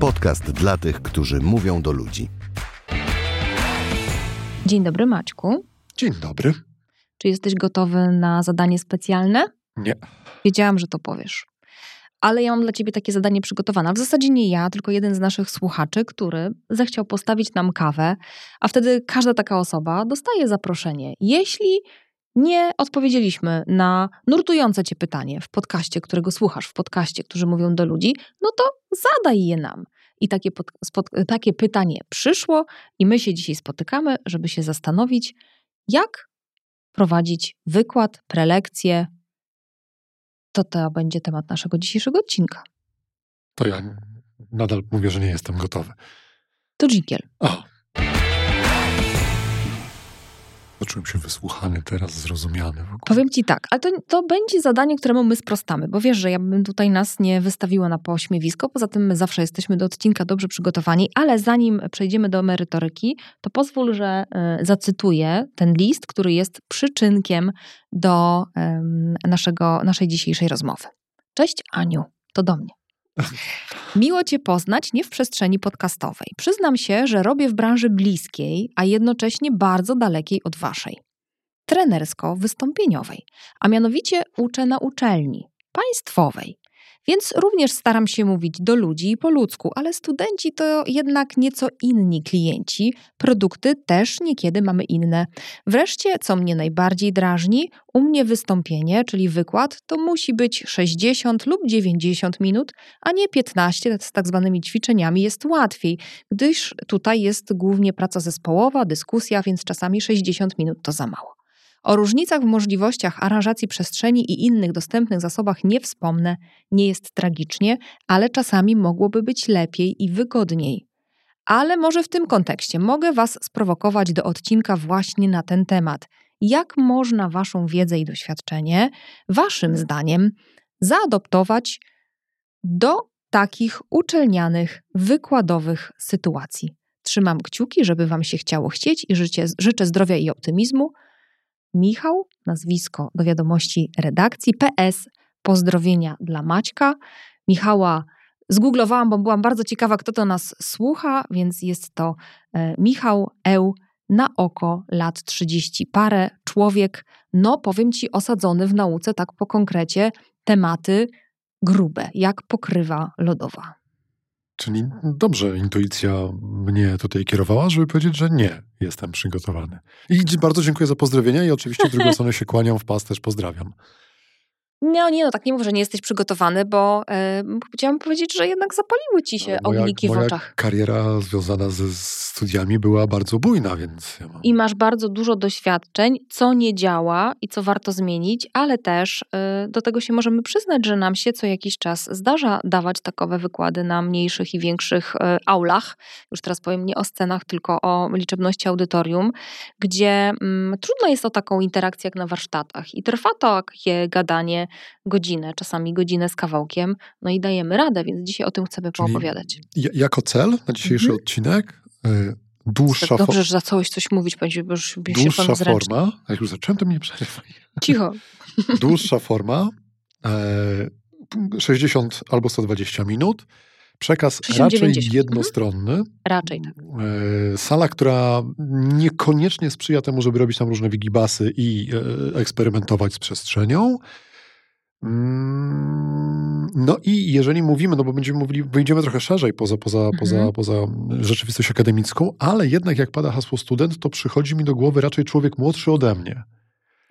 Podcast dla tych, którzy mówią do ludzi. Dzień dobry, Maćku. Dzień dobry. Czy jesteś gotowy na zadanie specjalne? Nie. Wiedziałam, że to powiesz. Ale ja mam dla ciebie takie zadanie przygotowane. W zasadzie nie ja, tylko jeden z naszych słuchaczy, który zechciał postawić nam kawę, a wtedy każda taka osoba dostaje zaproszenie. Jeśli nie odpowiedzieliśmy na nurtujące cię pytanie w podcaście, którego słuchasz, w podcaście, którzy mówią do ludzi, no to zadaj je nam. I takie, pod, spod, takie pytanie przyszło, i my się dzisiaj spotykamy, żeby się zastanowić, jak prowadzić wykład, prelekcję. To to będzie temat naszego dzisiejszego odcinka. To ja nadal mówię, że nie jestem gotowy. To dżingiel. O. Poczułem się wysłuchany teraz, zrozumiany. Powiem ci tak, ale to, to będzie zadanie, któremu my sprostamy, bo wiesz, że ja bym tutaj nas nie wystawiła na pośmiewisko, poza tym my zawsze jesteśmy do odcinka dobrze przygotowani, ale zanim przejdziemy do merytoryki, to pozwól, że y, zacytuję ten list, który jest przyczynkiem do y, naszego, naszej dzisiejszej rozmowy. Cześć Aniu, to do mnie. Miło Cię poznać nie w przestrzeni podcastowej. Przyznam się, że robię w branży bliskiej, a jednocześnie bardzo dalekiej od Waszej. Trenersko-wystąpieniowej, a mianowicie uczę na uczelni państwowej. Więc również staram się mówić do ludzi i po ludzku, ale studenci to jednak nieco inni klienci, produkty też niekiedy mamy inne. Wreszcie, co mnie najbardziej drażni, u mnie wystąpienie, czyli wykład, to musi być 60 lub 90 minut, a nie 15 z tak zwanymi ćwiczeniami jest łatwiej, gdyż tutaj jest głównie praca zespołowa, dyskusja, więc czasami 60 minut to za mało. O różnicach w możliwościach aranżacji przestrzeni i innych dostępnych zasobach nie wspomnę, nie jest tragicznie, ale czasami mogłoby być lepiej i wygodniej. Ale może w tym kontekście mogę Was sprowokować do odcinka właśnie na ten temat. Jak można Waszą wiedzę i doświadczenie, Waszym zdaniem, zaadoptować do takich uczelnianych, wykładowych sytuacji? Trzymam kciuki, żeby Wam się chciało chcieć i życzę, życzę zdrowia i optymizmu. Michał, nazwisko do wiadomości redakcji, PS, pozdrowienia dla Maćka. Michała zgooglowałam, bo byłam bardzo ciekawa, kto to nas słucha, więc jest to e, Michał Eł, na oko lat 30 parę, człowiek, no powiem ci, osadzony w nauce tak po konkrecie, tematy grube, jak pokrywa lodowa. Czyli dobrze intuicja mnie tutaj kierowała, żeby powiedzieć, że nie jestem przygotowany. I bardzo dziękuję za pozdrowienia i oczywiście w drugą stronę się kłaniam w pas, też pozdrawiam. No nie, no tak nie mów, że nie jesteś przygotowany, bo e, chciałam powiedzieć, że jednak zapaliły ci się moja, ogniki moja w oczach. kariera związana ze studiami była bardzo bujna, więc... Ja mam... I masz bardzo dużo doświadczeń, co nie działa i co warto zmienić, ale też e, do tego się możemy przyznać, że nam się co jakiś czas zdarza dawać takowe wykłady na mniejszych i większych e, aulach. Już teraz powiem nie o scenach, tylko o liczebności audytorium, gdzie mm, trudno jest o taką interakcję jak na warsztatach. I trwa to takie gadanie godzinę, czasami godzinę z kawałkiem, no i dajemy radę, więc dzisiaj o tym chcemy Czyli poopowiadać. Jako cel na dzisiejszy mhm. odcinek y, dłuższa forma. Dobrze, że zacząłeś coś mówić, bo już Dłuższa się forma, jak już zacząłem, to mnie przerywaj. Cicho. Dłuższa forma, 60 e, albo 120 minut, Przekaz raczej jednostronny. Mhm. Raczej tak. E, sala, która niekoniecznie sprzyja temu, żeby robić tam różne wigibasy i e, eksperymentować z przestrzenią. Mm, no i jeżeli mówimy, no bo będziemy mówili, wyjdziemy trochę szerzej poza, poza, mhm. poza, poza rzeczywistość akademicką, ale jednak jak pada hasło student, to przychodzi mi do głowy raczej człowiek młodszy ode mnie.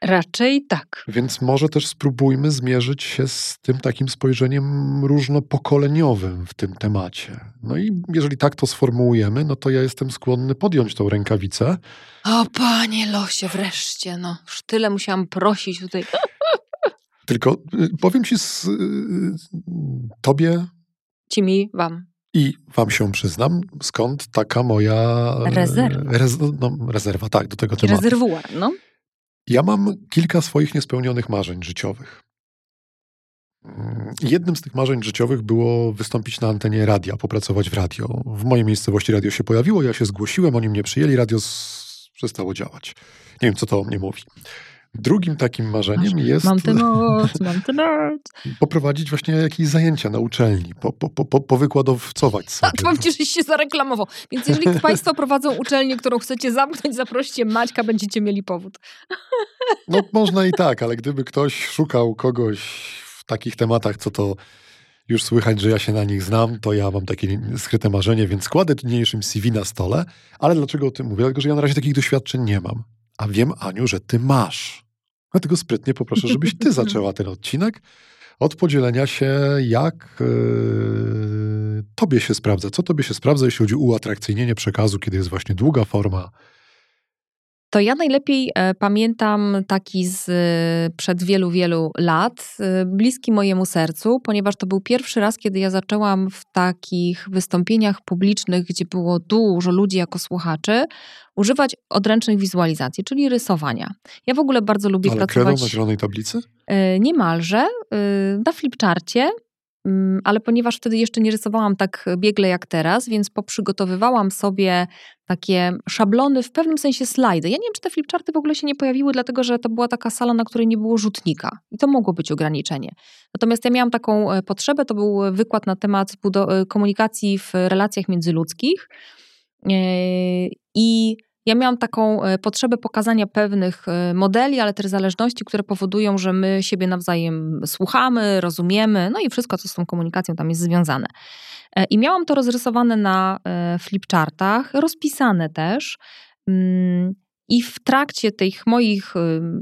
Raczej tak. Więc może też spróbujmy zmierzyć się z tym takim spojrzeniem różnopokoleniowym w tym temacie. No i jeżeli tak to sformułujemy, no to ja jestem skłonny podjąć tą rękawicę. O panie losie, wreszcie, no. Już tyle musiałam prosić tutaj. Tylko y, powiem ci z, y, tobie... Ci mi, wam. I wam się przyznam, skąd taka moja... Rezerwa. Rez, no, rezerwa, tak, do tego tematu. Rezerwuar, no. Ja mam kilka swoich niespełnionych marzeń życiowych. Mm, jednym z tych marzeń życiowych było wystąpić na antenie radia, popracować w radio. W mojej miejscowości radio się pojawiło, ja się zgłosiłem, oni mnie przyjęli, radio z... przestało działać. Nie wiem, co to o mnie mówi. Drugim takim marzeniem Masz- jest Mam tę moc, mam tę moc. poprowadzić właśnie jakieś zajęcia na uczelni, po, po, po, po, powykładowcować A sobie. to mam cię, żeś się zareklamował. Więc jeżeli Państwo prowadzą uczelnię, którą chcecie zamknąć, zaproście Maćka, będziecie mieli powód. No można i tak, ale gdyby ktoś szukał kogoś w takich tematach, co to już słychać, że ja się na nich znam, to ja mam takie skryte marzenie, więc kładę niniejszym CV na stole. Ale dlaczego o tym mówię? Dlatego, że ja na razie takich doświadczeń nie mam. A wiem, Aniu, że ty masz. Dlatego sprytnie poproszę, żebyś ty zaczęła ten odcinek od podzielenia się, jak yy, tobie się sprawdza. Co tobie się sprawdza, jeśli chodzi o uatrakcyjnienie przekazu, kiedy jest właśnie długa forma. To ja najlepiej e, pamiętam taki z e, przed wielu, wielu lat, e, bliski mojemu sercu, ponieważ to był pierwszy raz, kiedy ja zaczęłam w takich wystąpieniach publicznych, gdzie było dużo ludzi jako słuchaczy, używać odręcznych wizualizacji, czyli rysowania. Ja w ogóle bardzo lubię Ale kredą pracować na zielonej tablicy? niemalże na flipcharcie, ale ponieważ wtedy jeszcze nie rysowałam tak biegle jak teraz, więc poprzygotowywałam sobie takie szablony, w pewnym sensie slajdy. Ja nie wiem, czy te flipcharty w ogóle się nie pojawiły, dlatego że to była taka sala, na której nie było rzutnika i to mogło być ograniczenie. Natomiast ja miałam taką e, potrzebę, to był wykład na temat e, komunikacji w relacjach międzyludzkich E, i ja miałam taką e, potrzebę pokazania pewnych e, modeli, ale też zależności, które powodują, że my siebie nawzajem słuchamy, rozumiemy, no i wszystko, co z tą komunikacją tam jest związane. E, I miałam to rozrysowane na flipchartach, rozpisane też. Mm, I w trakcie tych moich,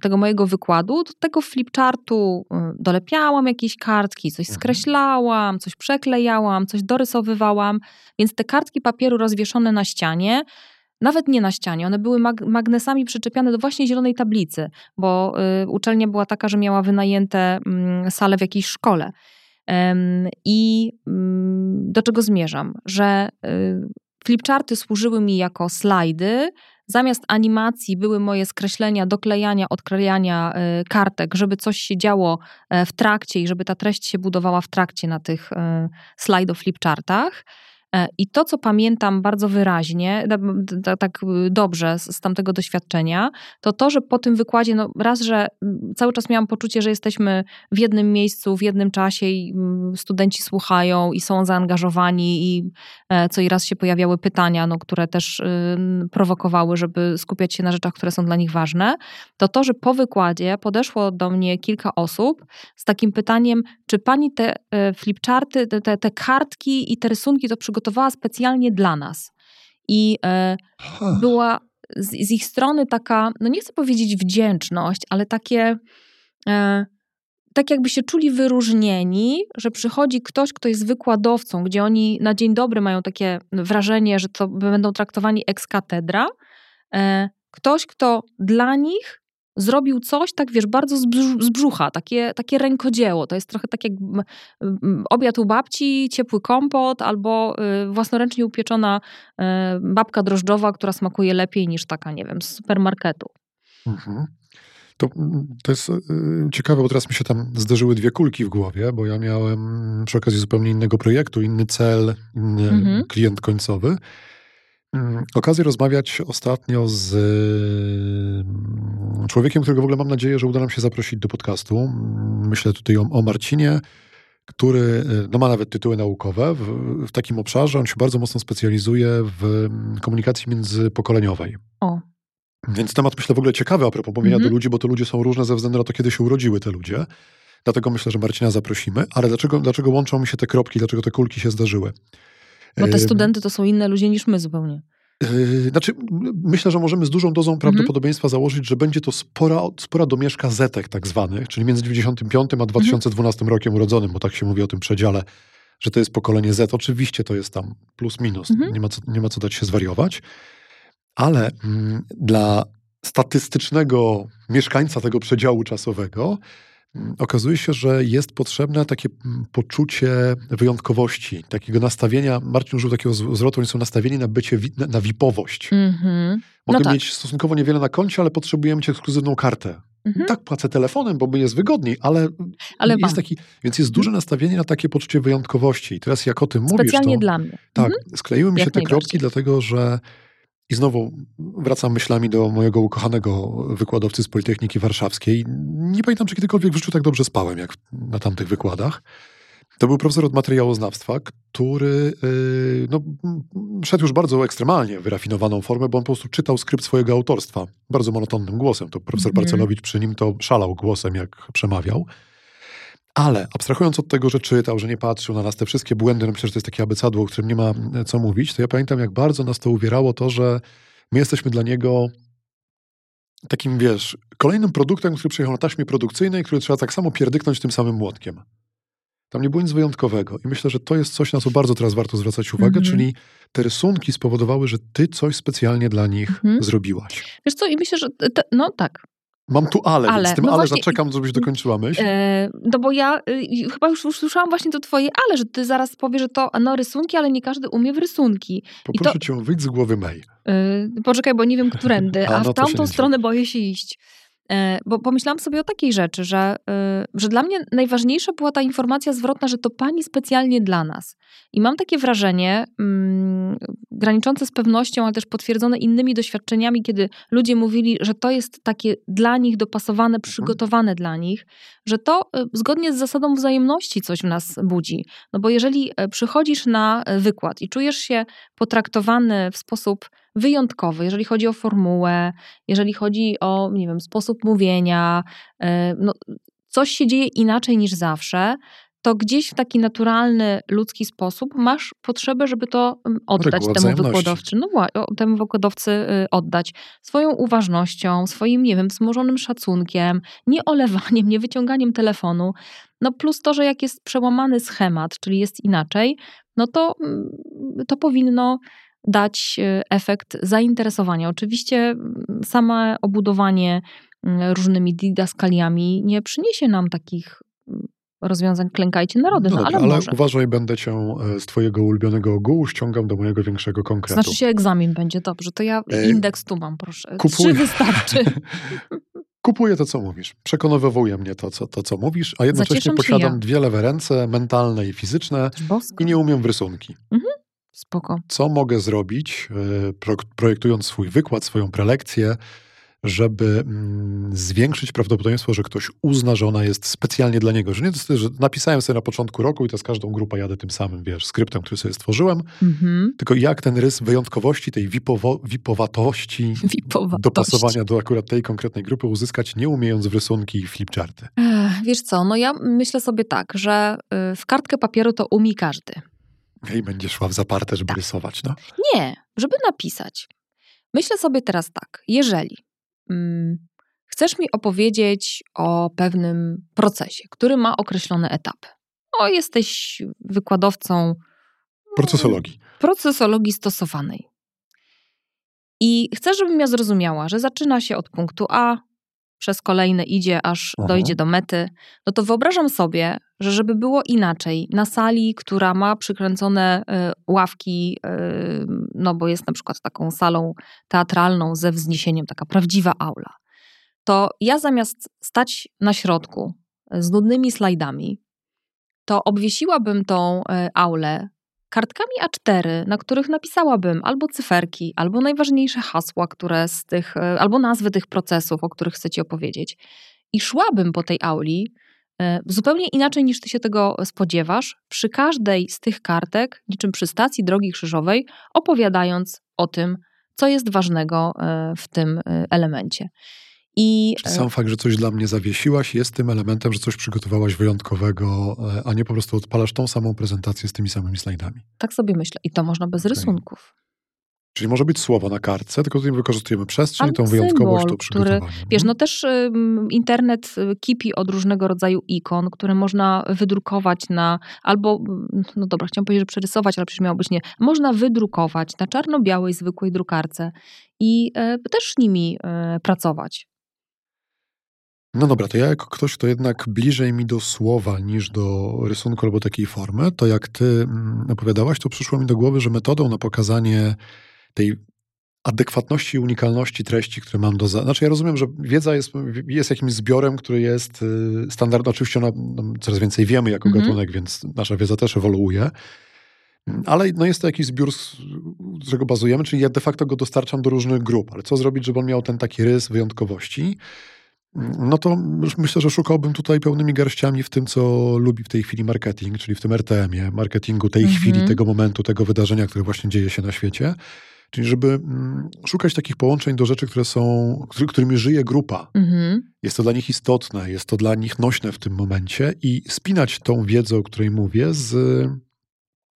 tego mojego wykładu, do tego flipchartu dolepiałam jakieś kartki, coś Mhm. skreślałam, coś przeklejałam, coś dorysowywałam. Więc te kartki papieru rozwieszone na ścianie, nawet nie na ścianie, one były mag- magnesami przyczepiane do właśnie zielonej tablicy, bo y, uczelnia była taka, że miała wynajęte mm, salę w jakiejś szkole. I mm, do czego zmierzam? Że y, flipcharty służyły mi jako slajdy. Zamiast animacji były moje skreślenia, doklejania, odklejania y, kartek, żeby coś się działo e, w trakcie i żeby ta treść się budowała w trakcie na tych y, slajdów flipchartach. E, I to, co pamiętam bardzo wyraźnie, tak y, dobrze z, tamtego doświadczenia, to to, że po tym wykładzie, no raz, że mm, cały czas miałam poczucie, że jesteśmy w jednym miejscu, w jednym czasie i mm, studenci słuchają i są zaangażowani i e, co i raz się pojawiały pytania, no, które też ym, prowokowały, żeby skupiać się na rzeczach, które są dla nich ważne, to to, że po wykładzie podeszło do mnie kilka osób z takim pytaniem, czy pani te e, flipcharty, te, te kartki i te rysunki to przygotowała specjalnie dla nas. I e, była z, z ich strony taka, no nie chcę powiedzieć wdzięczność, ale takie, e, tak jakby się czuli wyróżnieni, że przychodzi ktoś, kto jest wykładowcą, gdzie oni na dzień dobry mają takie wrażenie, że to będą traktowani ex cathedra. E, ktoś, kto dla nich zrobił coś, tak wiesz, bardzo z, brzu- z brzucha, takie, takie rękodzieło. To jest trochę tak jak obiad u babci, ciepły kompot albo y, własnoręcznie upieczona y, babka drożdżowa, która smakuje lepiej niż taka, nie wiem, z supermarketu. Mhm. To, to jest y, ciekawe, bo teraz mi się tam zdarzyły dwie kulki w głowie, bo ja miałem przy okazji zupełnie innego projektu, inny cel, inny Mhm. klient końcowy. Mm, Okazję rozmawiać ostatnio z człowiekiem, którego w ogóle mam nadzieję, że uda nam się zaprosić do podcastu. Mm, Myślę tutaj o, o Marcinie, który y, no, ma nawet tytuły naukowe w, w takim obszarze. On się bardzo mocno specjalizuje w mm, komunikacji międzypokoleniowej. O, Więc temat myślę w ogóle ciekawy a propos mówienia Mhm. do ludzi, bo to ludzie są różne ze względu na to, kiedy się urodziły te ludzie. Dlatego myślę, że Marcina zaprosimy. Ale dlaczego, dlaczego łączą mi się te kropki, dlaczego te kulki się zdarzyły? bo te studenty to są inne ludzie niż my zupełnie. Yy, Znaczy, myślę, że możemy z dużą dozą prawdopodobieństwa założyć, że będzie to spora, spora domieszka zetek tak zwanych, czyli między 95 a 2012 rokiem urodzonym, bo tak się mówi o tym przedziale, że to jest pokolenie Z. Oczywiście to jest tam plus minus, Mhm. nie, ma co, nie ma co dać się zwariować, ale mm, dla statystycznego mieszkańca tego przedziału czasowego okazuje się, że jest potrzebne takie mm, poczucie wyjątkowości, takiego nastawienia. Marcin użył takiego zwrotu, oni są nastawieni na bycie, na, na wipowość. Mhm. Mogę No tak. mieć stosunkowo niewiele na koncie, ale potrzebuję mieć ekskluzywną kartę. Mhm. Tak, płacę telefonem, bo mi jest wygodniej, ale, Ale jest taki, więc jest duże nastawienie na takie poczucie wyjątkowości. I teraz jak o tym mówisz, Specjalnie to dla mnie. tak, Mhm. skleiły mi się Jak te najbardziej. kropki, dlatego że I znowu wracam myślami do mojego ukochanego wykładowcy z Politechniki Warszawskiej. Nie pamiętam, czy kiedykolwiek w życiu tak dobrze spałem, jak na tamtych wykładach. To był profesor od materiałoznawstwa, który yy, no, szedł już bardzo ekstremalnie wyrafinowaną formę, bo on po prostu czytał skrypt swojego autorstwa bardzo monotonnym głosem. To profesor mm. Parcelowicz przy nim to szalał głosem, jak przemawiał. Ale abstrahując od tego, że czytał, że nie patrzył na nas, te wszystkie błędy, no myślę, że to jest takie abecadło, o którym nie ma e, co mówić, to ja pamiętam, jak bardzo nas to uwierało to, że my jesteśmy dla niego takim, wiesz, kolejnym produktem, który przyjechał na taśmie produkcyjnej, który trzeba tak samo pierdyknąć tym samym młotkiem. Tam nie było nic wyjątkowego. I myślę, że to jest coś, na co bardzo teraz warto zwracać uwagę, mm -hmm. czyli te rysunki spowodowały, że ty coś specjalnie dla nich mm -hmm. zrobiłaś. Wiesz co, i myślę, że te, no tak, Mam tu ale, ale. więc tym no ale właśnie, zaczekam, żebyś dokończyła myśl. E, no bo ja y, chyba już usłyszałam właśnie to twoje ale, że ty zaraz powiesz, że to no rysunki, ale nie każdy umie w rysunki. Poproszę to, cię, wyjdź z głowy May. Y, poczekaj, bo nie wiem, którędy, a, a no w tamtą stronę boję się iść. E, bo pomyślałam sobie o takiej rzeczy, że, e, że dla mnie najważniejsza była ta informacja zwrotna, że to pani specjalnie dla nas. I mam takie wrażenie, mm, graniczące z pewnością, ale też potwierdzone innymi doświadczeniami, kiedy ludzie mówili, że to jest takie dla nich dopasowane, mhm. przygotowane dla nich, że to e, zgodnie z zasadą wzajemności coś w nas budzi. No bo jeżeli przychodzisz na wykład i czujesz się potraktowany w sposób wyjątkowy, jeżeli chodzi o formułę, jeżeli chodzi o, nie wiem, sposób mówienia, e, no, coś się dzieje inaczej niż zawsze, to gdzieś w taki naturalny, ludzki sposób masz potrzebę, żeby to mm, oddać temu wykładowcy. No temu wykładowcy y, oddać swoją uważnością, swoim, nie wiem, wzmożonym szacunkiem, nie olewaniem, nie wyciąganiem telefonu. No plus to, że jak jest przełamany schemat, czyli jest inaczej, no to, mm, to powinno dać e, efekt zainteresowania. Oczywiście mm, same obudowanie różnymi didaskaliami nie przyniesie nam takich rozwiązań klękajcie narody, no, no ale, ale może. uważaj, będę cię e, z twojego ulubionego ogółu ściągam do mojego większego konkretu. Znaczy się egzamin będzie, dobrze, to ja e, indeks tu mam, proszę. Kupuj... Trzy wystarczy. Kupuję to, co mówisz. Przekonywuje mnie to, co, to, co mówisz, a jednocześnie posiadam ja. dwie lewe ręce, mentalne i fizyczne i nie umiem w rysunki. Mhm. Spoko. Co mogę zrobić, e, projektując swój wykład, swoją prelekcję, żeby mm, zwiększyć prawdopodobieństwo, że ktoś uzna, że ona jest specjalnie dla niego. Że nie to, że napisałem sobie na początku roku i to z każdą grupą jadę tym samym, wiesz, skryptem, który sobie stworzyłem, mm-hmm. tylko jak ten rys wyjątkowości, tej wipowo, wipowatości, wipowatości, dopasowania do akurat tej konkretnej grupy uzyskać, nie umiejąc w rysunki i flipcharty. Wiesz co, no ja myślę sobie tak, że y, w kartkę papieru to umie każdy. I będziesz szła w zaparte, żeby tak. rysować, no? Nie, żeby napisać. Myślę sobie teraz tak, jeżeli chcesz mi opowiedzieć o pewnym procesie, który ma określone etapy. O, jesteś wykładowcą procesologii. Procesologii stosowanej. I chcesz, żebym ja zrozumiała, że zaczyna się od punktu A, przez kolejne idzie, aż Aha. dojdzie do mety, no to wyobrażam sobie, że żeby było inaczej, na sali, która ma przykręcone y, ławki, y, no bo jest na przykład taką salą teatralną ze wzniesieniem, taka prawdziwa aula, to ja zamiast stać na środku z nudnymi slajdami, to obwiesiłabym tą y, aulę kartkami A4, na których napisałabym albo cyferki, albo najważniejsze hasła, które z tych, e, albo nazwy tych procesów, o których chcecie opowiedzieć. I szłabym po tej auli e, zupełnie inaczej niż ty się tego spodziewasz, przy każdej z tych kartek, niczym przy stacji drogi krzyżowej, opowiadając o tym, co jest ważnego e, w tym elemencie. I... Sam fakt, że coś dla mnie zawiesiłaś, jest tym elementem, że coś przygotowałaś wyjątkowego, e, a nie po prostu odpalasz tą samą prezentację z tymi samymi slajdami. Tak sobie myślę. I to można bez okay. rysunków. Czyli może być słowo na kartce, tylko tutaj wykorzystujemy przestrzeń, Albo tą wyjątkowość, to przygotowanie. Który, wiesz, no też y, internet kipi od różnego rodzaju ikon, które można wydrukować na, albo, no dobra, chciałam powiedzieć, że przerysować, ale przecież miało być nie, można wydrukować na czarno-białej, zwykłej drukarce i y, też nimi y, pracować. No dobra, to ja jako ktoś, kto jednak bliżej mi do słowa niż do rysunku albo takiej formy, to jak ty mm, opowiadałaś, to przyszło mi do głowy, że metodą na pokazanie tej adekwatności i unikalności treści, które mam do... Znaczy ja rozumiem, że wiedza jest, jest jakimś zbiorem, który jest y, standardowany. Oczywiście ona, no, coraz więcej wiemy jako mhm. gatunek, więc nasza wiedza też ewoluuje. Ale no jest to jakiś zbiór którego bazujemy, czyli ja de facto go dostarczam do różnych grup, ale co zrobić, żeby on miał ten taki rys wyjątkowości? No to myślę, że szukałbym tutaj pełnymi garściami w tym, co lubi w tej chwili marketing, czyli w tym RTM-ie, marketingu tej mhm. chwili, tego momentu, tego wydarzenia, które właśnie dzieje się na świecie. Czyli żeby mm, szukać takich połączeń do rzeczy, które są, którymi żyje grupa. Mhm. Jest to dla nich istotne, jest to dla nich nośne w tym momencie i spinać tą wiedzę, o której mówię, z,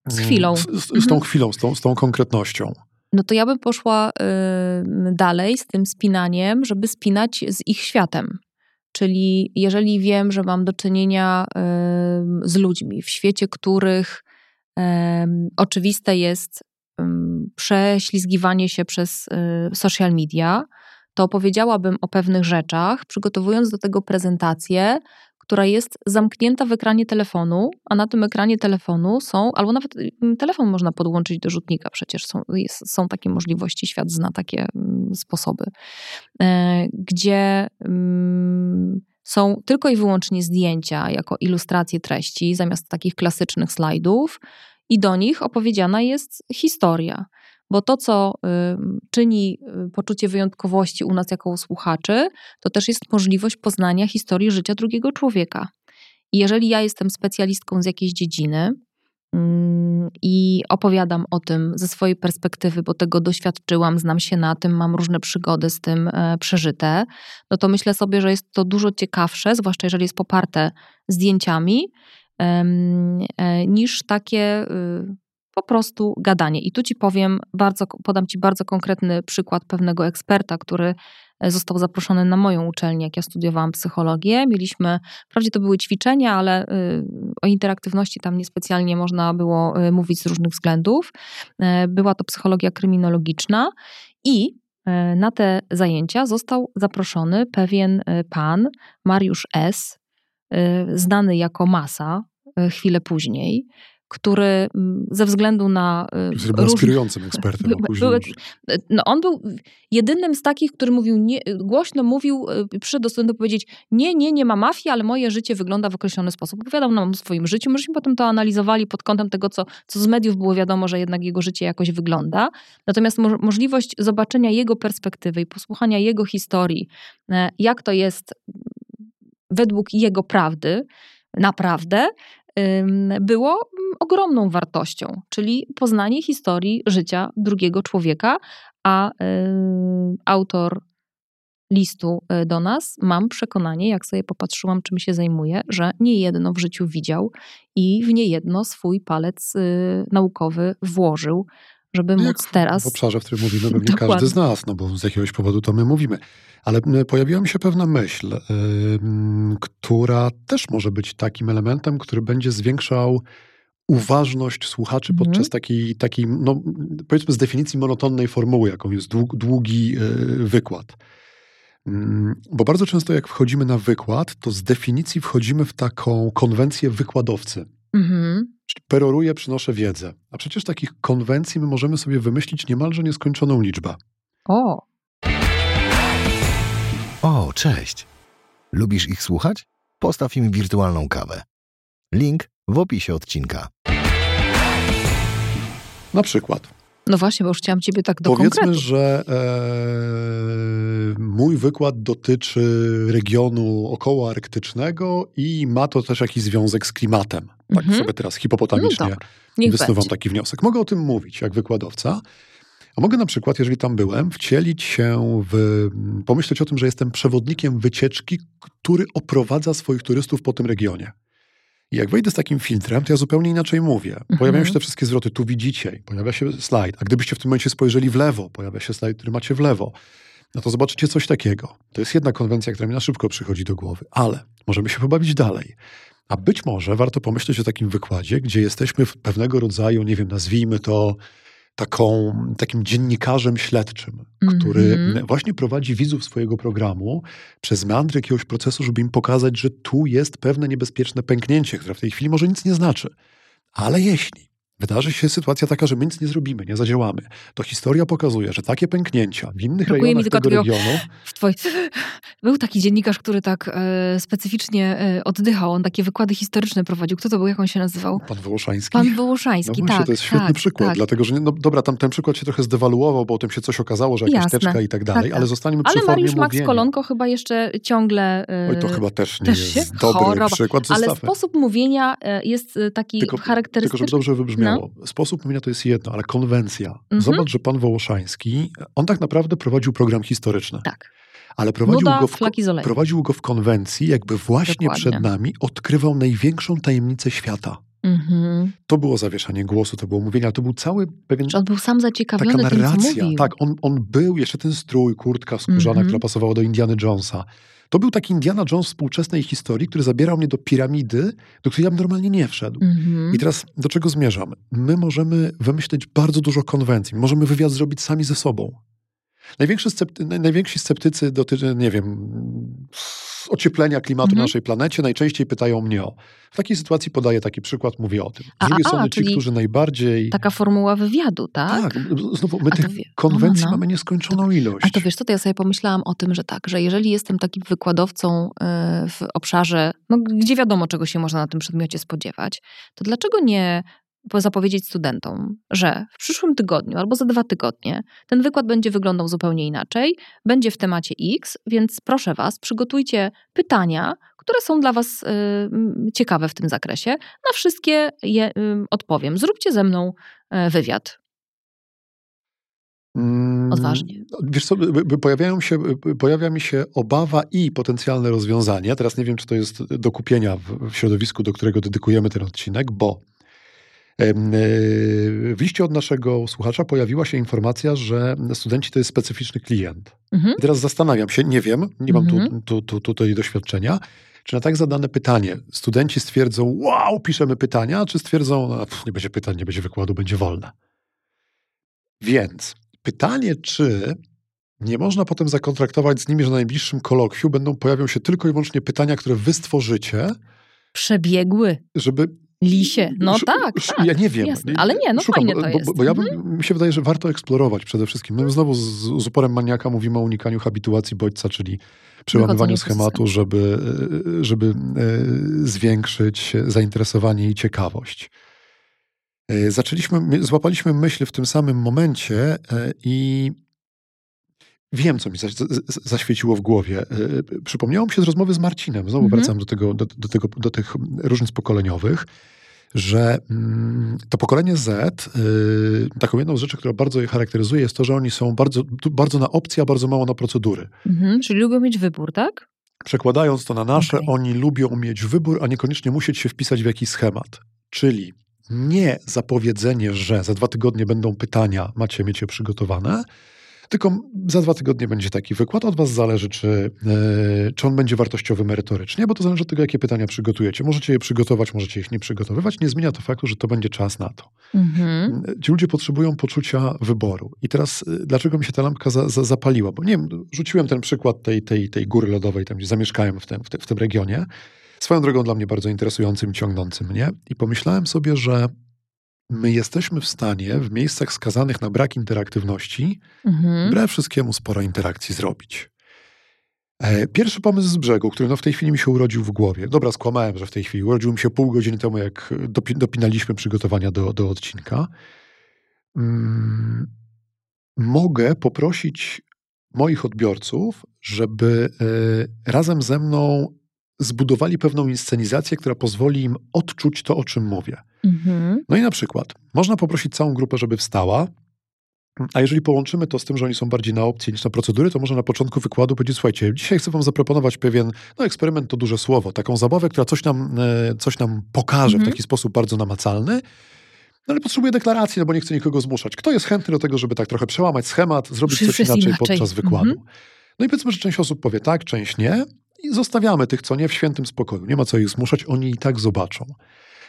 z chwilą. Z, z, z tą mhm. chwilą, z tą, z tą konkretnością. No to ja bym poszła dalej z tym spinaniem, żeby spinać z ich światem. Czyli jeżeli wiem, że mam do czynienia z ludźmi w świecie, których oczywiste jest prześlizgiwanie się przez y, social media, to opowiedziałabym o pewnych rzeczach, przygotowując do tego prezentację, która jest zamknięta w ekranie telefonu, a na tym ekranie telefonu są, albo nawet mm, telefon można podłączyć do rzutnika, przecież są, jest, są takie możliwości, świat zna takie mm, sposoby, e, gdzie mm, są tylko i wyłącznie zdjęcia jako ilustracje treści, zamiast takich klasycznych slajdów, i do nich opowiedziana jest historia. Bo to, co czyni y, poczucie wyjątkowości u nas jako słuchaczy, to też jest możliwość poznania historii życia drugiego człowieka. I jeżeli ja jestem specjalistką z jakiejś dziedziny i opowiadam o tym ze swojej perspektywy, bo tego doświadczyłam, znam się na tym, mam różne przygody z tym e, przeżyte, no to myślę sobie, że jest to dużo ciekawsze, zwłaszcza jeżeli jest poparte zdjęciami, e, niż takie y, po prostu gadanie. I tu ci powiem, bardzo, podam ci bardzo konkretny przykład pewnego eksperta, który e, został zaproszony na moją uczelnię, jak ja studiowałam psychologię. Mieliśmy, wprawdzie to były ćwiczenia, ale y, o interaktywności tam niespecjalnie można było y, mówić z różnych względów. E, była to psychologia kryminologiczna i e, na te zajęcia został zaproszony pewien pan, Mariusz S., znany jako Masa, chwilę później, który mm, ze względu na. Który był inspirującym ekspertem. Był, no on był jedynym z takich, który mówił, nie, głośno mówił, y, przyszedł do studentu powiedzieć: Nie, nie, nie ma mafii, ale moje życie wygląda w określony sposób. Opowiadał nam o swoim życiu. Myśmy potem to analizowali pod kątem tego, co, co z mediów było wiadomo, że jednak jego życie jakoś wygląda. Natomiast mo możliwość zobaczenia jego perspektywy i posłuchania jego historii, e, jak to jest według jego prawdy, naprawdę, było mm, ogromną wartością, czyli poznanie historii życia drugiego człowieka, a autor listu e, do nas, mam przekonanie, jak sobie popatrzyłam, czym się zajmuje, że nie jedno w życiu widział i w niejedno swój palec y, naukowy włożył, żeby no móc teraz. W obszarze, w którym mówimy, pewnie każdy z nas, no bo z jakiegoś powodu to my mówimy. Ale pojawiła mi się pewna myśl, yy, która też może być takim elementem, który będzie zwiększał uważność słuchaczy mhm. podczas takiej, takiej no, powiedzmy z definicji monotonnej formuły, jaką jest długi yy, wykład. Bo bardzo często, jak wchodzimy na wykład, to z definicji wchodzimy w taką konwencję wykładowcy. Mhm. Czyli peroruję, przynoszę wiedzę. A przecież takich konwencji my możemy sobie wymyślić niemalże nieskończoną liczbę. O! O, cześć! Lubisz ich słuchać? Postaw im wirtualną kawę. Link w opisie odcinka. Na przykład. No właśnie, bo już chciałam ciebie tak do Powiedzmy, konkretu. że e, mój wykład dotyczy regionu okołoarktycznego i ma to też jakiś związek z klimatem. Tak mhm. sobie teraz hipopotamicznie no wysuwam będzie. taki wniosek. Mogę o tym mówić jak wykładowca, a mogę na przykład, jeżeli tam byłem, wcielić się w, pomyśleć o tym, że jestem przewodnikiem wycieczki, który oprowadza swoich turystów po tym regionie. I jak wejdę z takim filtrem, to ja zupełnie inaczej mówię. Mhm. Pojawiają się te wszystkie zwroty, tu widzicie, pojawia się slajd, a gdybyście w tym momencie spojrzeli w lewo, pojawia się slajd, który macie w lewo, no to zobaczycie coś takiego. To jest jedna konwencja, która mi na szybko przychodzi do głowy, ale możemy się pobawić dalej. A być może warto pomyśleć o takim wykładzie, gdzie jesteśmy w pewnego rodzaju, nie wiem, nazwijmy to taką, takim dziennikarzem śledczym, który mm -hmm. właśnie prowadzi widzów swojego programu przez meandry jakiegoś procesu, żeby im pokazać, że tu jest pewne niebezpieczne pęknięcie, które w tej chwili może nic nie znaczy. Ale jeśli wydarzy się sytuacja taka, że my nic nie zrobimy, nie zadziałamy, to historia pokazuje, że takie pęknięcia w innych Brakuje rejonach tego regionu, W. Był taki dziennikarz, który tak e, specyficznie e, oddychał. On takie wykłady historyczne prowadził. Kto to był? Jak on się nazywał? pan Wołoszański. Pan no Wołoszański, właśnie, tak. to jest świetny tak, przykład, Tak. dlatego że, no dobra, tam ten przykład się trochę zdewaluował, bo o tym się coś okazało, że jakaś Jasne. teczka i tak dalej, Tak, tak. ale zostaniemy przy Ale formie Mariusz Max mówienia. Kolonko chyba jeszcze ciągle... e, Oj, to chyba też nie też jest dobry Choroba. przykład. Ale Zostawmy. sposób mówienia e, jest e, taki Tylko, charakterystyczny. tylko żeby dobrze wybrzmiało. Sposób mówienia to jest jedno, ale konwencja. Mhm. Zobacz, że pan Wołoszański, on tak naprawdę prowadził program historyczny, Tak. Ale prowadził Nuda, go, w, prowadził go w konwencji, jakby właśnie Dokładnie. przed nami odkrywał największą tajemnicę świata. Mhm. To było zawieszanie głosu, to było mówienie, ale to był cały pewien on był sam taka zaciekawiony tym, co narracja. mówił. Tak, on, on był, jeszcze ten strój, kurtka skórzana, Mhm. która pasowała do Indiana Jonesa. To był taki Indiana Jones współczesnej historii, który zabierał mnie do piramidy, do której ja bym normalnie nie wszedł. Mhm. I teraz do czego zmierzam? My możemy wymyśleć bardzo dużo konwencji. Możemy wywiad zrobić sami ze sobą. Największy scepty, naj- najwięksi sceptycy dotyczą, nie wiem, ocieplenia klimatu Mhm. na naszej planecie, najczęściej pytają mnie o. W takiej sytuwacji podaję taki przykład, mówię o tym. Z drugiej a, a, strony ci, którzy najbardziej... Taka formuła wywiadu, tak? Tak, znowu my A to tych wie- konwencji no, no. mamy nieskończoną ilość. A to wiesz to ja sobie pomyślałam o tym, że tak, że jeżeli jestem takim wykładowcą y, w obszarze, no, gdzie wiadomo, czego się można na tym przedmiocie spodziewać, to dlaczego nie zapowiedzieć studentom, że w przyszłym tygodniu albo za dwa tygodnie ten wykład będzie wyglądał zupełnie inaczej, będzie w temacie X, więc proszę Was, przygotujcie pytania, które są dla Was y, ciekawe w tym zakresie. Na wszystkie je y, odpowiem. Zróbcie ze mną y, wywiad. Mm, Odważnie. Wiesz co, pojawiają się, pojawia mi się obawa i potencjalne rozwiązanie. Teraz nie wiem, czy to jest do kupienia w, środowisku, do którego dedykujemy ten odcinek, bo w liście od naszego słuchacza pojawiła się informacja, że studenci to jest specyficzny klient. Mhm. I teraz zastanawiam się, nie wiem, nie mam tu, Mhm. tu, tu, tutaj doświadczenia, czy na tak zadane pytanie studenci stwierdzą, wow, piszemy pytania, czy stwierdzą, no, pff, nie będzie pytań, nie będzie wykładu, będzie wolne. Więc pytanie, czy nie można potem zakontraktować z nimi, że na najbliższym kolokwiu będą pojawią się tylko i wyłącznie pytania, które wy stworzycie, Przebiegły. żeby Lisie. No Szu- tak, sz- tak. Ja nie wiem. jasne. Ale nie, no Szukam, fajne bo, to bo- jest. Bo, ja Mhm. mi się wydaje, że warto eksplorować przede wszystkim. My znowu z, z uporem maniaka mówimy o unikaniu habituacji bodźca, czyli przełamywaniu schematu, żeby, e, żeby e, zwiększyć zainteresowanie i ciekawość. E, Zaczęliśmy, my- złapaliśmy myśl w tym samym momencie i wiem, co mi zaświeciło w głowie. E, Przypomniało mi się z rozmowy z Marcinem, znowu Mhm. wracam do, tego, do, do, tego, do tych różnic pokoleniowych, że mm, to pokolenie Z, y, taką jedną z rzeczy, która bardzo je charakteryzuje, jest to, że oni są bardzo, bardzo na opcje, a bardzo mało na procedury. Mhm, czyli lubią mieć wybór, tak? Przekładając to na nasze, Okej. oni lubią mieć wybór, a niekoniecznie musieć się wpisać w jakiś schemat. Czyli nie zapowiedzenie, że za dwa tygodnie będą pytania, macie mieć je przygotowane, tylko za dwa tygodnie będzie taki wykład. Od was zależy, czy, yy, czy on będzie wartościowy merytorycznie, bo to zależy od tego, jakie pytania przygotujecie. Możecie je przygotować, możecie ich nie przygotowywać. Nie zmienia to faktu, że to będzie czas na to. Mhm. Ci ludzie potrzebują poczucia wyboru. I teraz, y, dlaczego mi się ta lampka za, za, zapaliła? Bo nie wiem, rzuciłem ten przykład tej, tej, tej góry lodowej, tam gdzie zamieszkałem w tym, w, te, w tym regionie. Swoją drogą dla mnie bardzo interesującym, ciągnącym mnie. I pomyślałem sobie, że my jesteśmy w stanie w miejscach skazanych na brak interaktywności, Mhm. wbrew wszystkiemu sporo interakcji zrobić. E, Pierwszy pomysł z brzegu, który no w tej chwili mi się urodził w głowie. Dobra, skłamałem, że w tej chwili urodził mi się pół godziny temu, jak dopi dopinaliśmy przygotowania do, do odcinka. Mm, mogę poprosić moich odbiorców, żeby e, razem ze mną zbudowali pewną inscenizację, która pozwoli im odczuć to, o czym mówię. Mhm. No i na przykład można poprosić całą grupę, żeby wstała, a jeżeli połączymy to z tym, że oni są bardziej na opcje niż na procedury, to może na początku wykładu powiedzieć, słuchajcie, dzisiaj chcę wam zaproponować pewien, no eksperyment to duże słowo, taką zabawę, która coś nam, e, coś nam pokaże Mhm. w taki sposób bardzo namacalny, no ale potrzebuję deklaracji, no bo nie chcę nikogo zmuszać. Kto jest chętny do tego, żeby tak trochę przełamać schemat, zrobić Już coś inaczej, inaczej. podczas wykładu? Mhm. No i powiedzmy, że część osób powie tak, część nie i zostawiamy tych, co nie, w świętym spokoju. Nie ma co ich zmuszać, oni i tak zobaczą.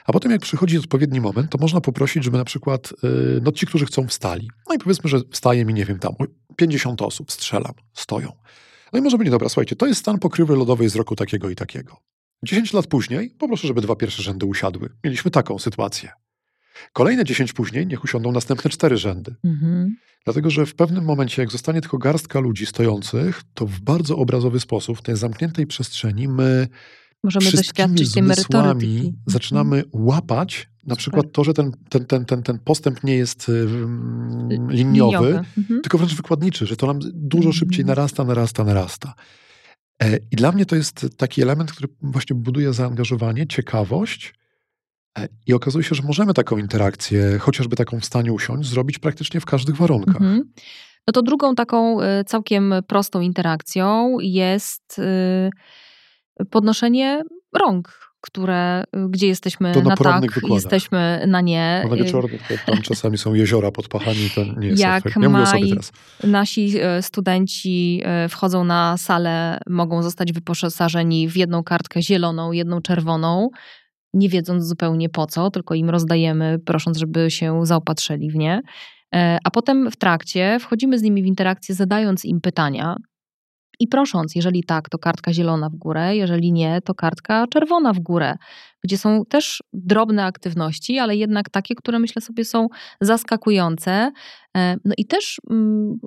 A potem jak przychodzi odpowiedni moment, to można poprosić, żeby na przykład yy, no ci, którzy chcą wstali. No i powiedzmy, że wstaje mi, nie wiem, tam 50 osób, strzelam, stoją. No i może będzie, dobra, słuchajcie, to jest stan pokrywy lodowej z roku takiego i takiego. 10 lat później poproszę, żeby dwa pierwsze rzędy usiadły. Mieliśmy taką sytuację. Kolejne 10 później niech usiądą następne cztery rzędy. Mhm. Dlatego, że w pewnym momencie, jak zostanie tylko garstka ludzi stojących, to w bardzo obrazowy sposób w tej zamkniętej przestrzeni my Możemy wszystkimi doświadczyć tej merytoryki. zmysłami Mhm. zaczynamy łapać na przykład to, że ten, ten, ten, ten, ten postęp nie jest y, mm, liniowy, Mhm. tylko wręcz wykładniczy, że to nam dużo szybciej Mhm. narasta, narasta, narasta. E, I dla mnie to jest taki element, który właśnie buduje zaangażowanie, ciekawość. E, I okazuje się, że możemy taką interakcję, chociażby taką w stanie usiąść, zrobić praktycznie w każdych warunkach. Mhm. No to drugą taką y, całkiem prostą interakcją jest y, podnoszenie rąk, które, gdzie jesteśmy To na na tak, wykładach. jesteśmy na nie. Na wieczornych tam czasami są jeziora pod pachami, to nie jest Jak efekt. Nie mówię o sobie maj- teraz. Nasi e, studenci e, wchodzą na salę, mogą zostać wyposażeni w jedną kartkę zieloną, jedną czerwoną, nie wiedząc zupełnie po co, tylko im rozdajemy, prosząc, żeby się zaopatrzyli w nie. E, A potem w trakcie wchodzimy z nimi w interakcję, zadając im pytania i prosząc, jeżeli tak, to kartka zielona w górę, jeżeli nie, to kartka czerwona w górę, gdzie są też drobne aktywności, ale jednak takie, które myślę sobie są zaskakujące. E, No i też mm,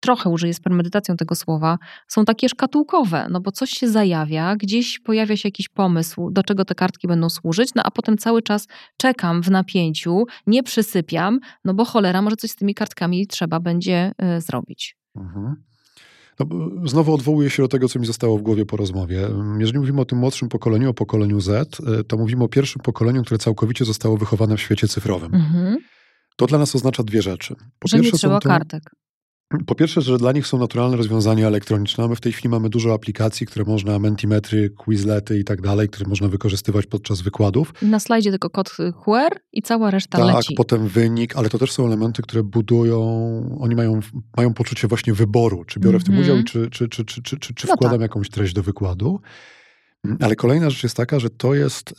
trochę użyję z premedytacją tego słowa, są takie szkatułkowe, no bo coś się zajawia, gdzieś pojawia się jakiś pomysł, do czego te kartki będą służyć, no a potem cały czas czekam w napięciu, nie przysypiam, no bo cholera, może coś z tymi kartkami trzeba będzie y, zrobić. Mhm. No, bo znowu odwołuję się do tego, co mi zostało w głowie po rozmowie. Jeżeli mówimy o tym młodszym pokoleniu, o pokoleniu Z, y, to mówimy o pierwszym pokoleniu, które całkowicie zostało wychowane w świecie cyfrowym. Mhm. To dla nas oznacza dwie rzeczy. Po Że nie pierwsze, trzeba są to, kartek. Po pierwsze, że dla nich są naturalne rozwiązania elektroniczne. My w tej chwili mamy dużo aplikacji, które można, mentimetry, quizlety i tak dalej, które można wykorzystywać podczas wykładów. Na slajdzie tylko kod QR i cała reszta Tak, leci. potem wynik, ale to też są elementy, które budują, oni mają, mają poczucie właśnie wyboru, czy biorę w tym Mhm. udział, i czy, czy, czy, czy, czy, czy, czy No wkładam tak. jakąś treść do wykładu. Mm, Ale kolejna rzecz jest taka, że to jest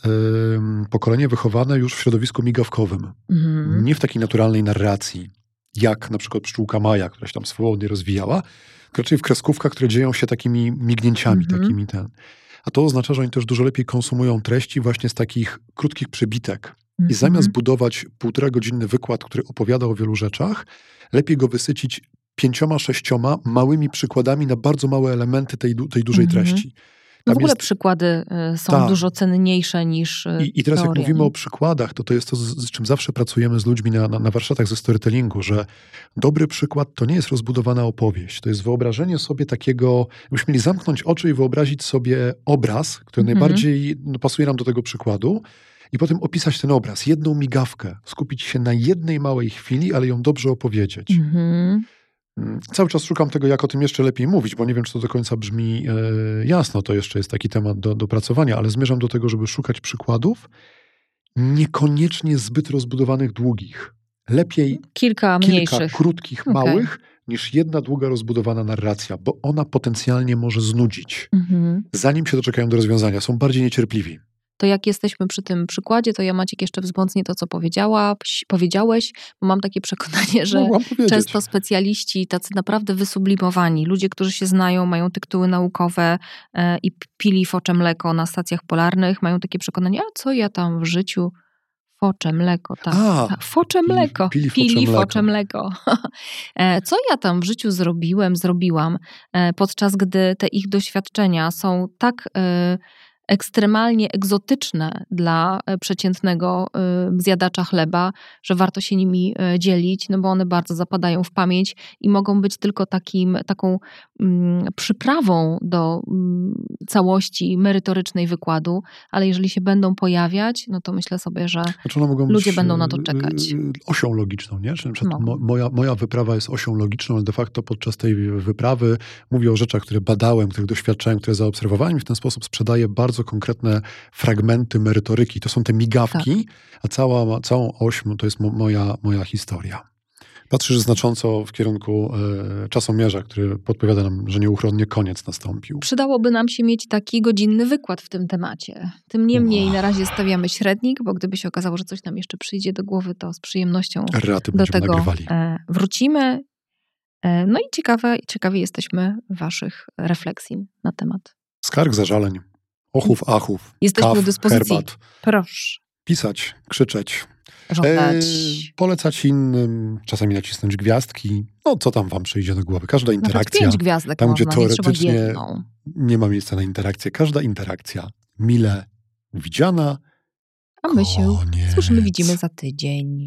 pokolenie wychowane już w środowisku migawkowym, Mhm. nie w takiej naturalnej narracji, jak na przykład pszczółka Maja, która się tam swobodnie rozwijała, tylko raczej w kreskówkach, które dzieją się takimi mignięciami, Mhm. takimi ten. A to oznacza, że oni też dużo lepiej konsumują treści właśnie z takich krótkich przebitek. I Mhm. zamiast budować półtora godzinny wykład, który opowiada o wielu rzeczach, lepiej go wysycić pięcioma, sześcioma małymi przykładami na bardzo małe elementy tej, tej dużej Mhm. treści. No w ogóle jest- przykłady y, są Tak. dużo cenniejsze niż y, I, I teraz jak teoria, mówimy o przykładach, to to jest to, z, z czym zawsze pracujemy z ludźmi na, na, na warsztatach ze storytellingu, że dobry przykład to nie jest rozbudowana opowieść. To jest wyobrażenie sobie takiego, jakbyśmy mieli zamknąć oczy i wyobrazić sobie obraz, który Mhm. najbardziej no, pasuje nam do tego przykładu i potem opisać ten obraz, jedną migawkę, skupić się na jednej małej chwili, ale ją dobrze opowiedzieć. Mm, Cały czas szukam tego, jak o tym jeszcze lepiej mówić, bo nie wiem, czy to do końca brzmi e, jasno. To jeszcze jest taki temat do, do pracowania, ale zmierzam do tego, żeby szukać przykładów, niekoniecznie zbyt rozbudowanych, długich. Lepiej Kilka kilka mniejszych. krótkich, Okej. małych, niż jedna długa, rozbudowana narracja, bo ona potencjalnie może znudzić. Mhm. Zanim się doczekają do rozwiązania, są bardziej niecierpliwi. To jak jesteśmy przy tym przykładzie, to ja Maciek jeszcze wzmocnię to, co powiedziała, powiedziałeś, bo mam takie przekonanie, że często specjaliści, tacy naprawdę wysublimowani, ludzie, którzy się znają, mają tytuły naukowe e, i pili focze mleko na stacjach polarnych, mają takie przekonanie, a co ja tam w życiu focze mleko, tak. A, tak. Focze pili- mleko. pili focze mleko. focze mleko. E, Co ja tam w życiu zrobiłem, zrobiłam, e, podczas gdy te ich doświadczenia są tak e, ekstremalnie egzotyczne dla e, przeciętnego e, zjadacza chleba, że warto się nimi e, dzielić, no bo one bardzo zapadają w pamięć i mogą być tylko takim, taką mm, przyprawą do mm, całości merytorycznej wykładu, ale jeżeli się będą pojawiać, no to myślę sobie, że Znaczy Ludzie będą na to czekać. Osią logiczną, nie? Czyli na mo, moja, moja wyprawa jest osią logiczną, ale de facto podczas tej wyprawy mówię o rzeczach, które badałem, których doświadczałem, które zaobserwowałem i w ten sposób sprzedaję bardzo konkretne fragmenty merytoryki. To są te migawki, Tak. a cała, całą oś to jest mo, moja, moja historia. Patrzysz znacząco w kierunku e, czasomierza, który podpowiada nam, że nieuchronnie koniec nastąpił. Przydałoby nam się mieć taki godzinny wykład w tym temacie. Tym niemniej Wow. na razie stawiamy średnik, bo gdyby się okazało, że coś nam jeszcze przyjdzie do głowy, to z przyjemnością Raty do tego nagrywali. e, wrócimy. E, No i ciekawe, ciekawi jesteśmy waszych refleksji na temat. Skarg, zażaleń, ochów, achów, Jesteśmy kaw, do dyspozycji. herbat. Proszę. Pisać, krzyczeć, Żądać. e, polecać innym, czasami nacisnąć gwiazdki. No, co tam wam przyjdzie do głowy? Każda Nawet interakcja, pięć gwiazdek tam, gdzie można, trzeba teoretycznie- nie ma miejsca na interakcję. Każda interakcja mile widziana. A my się Koniec. słyszymy, widzimy za tydzień.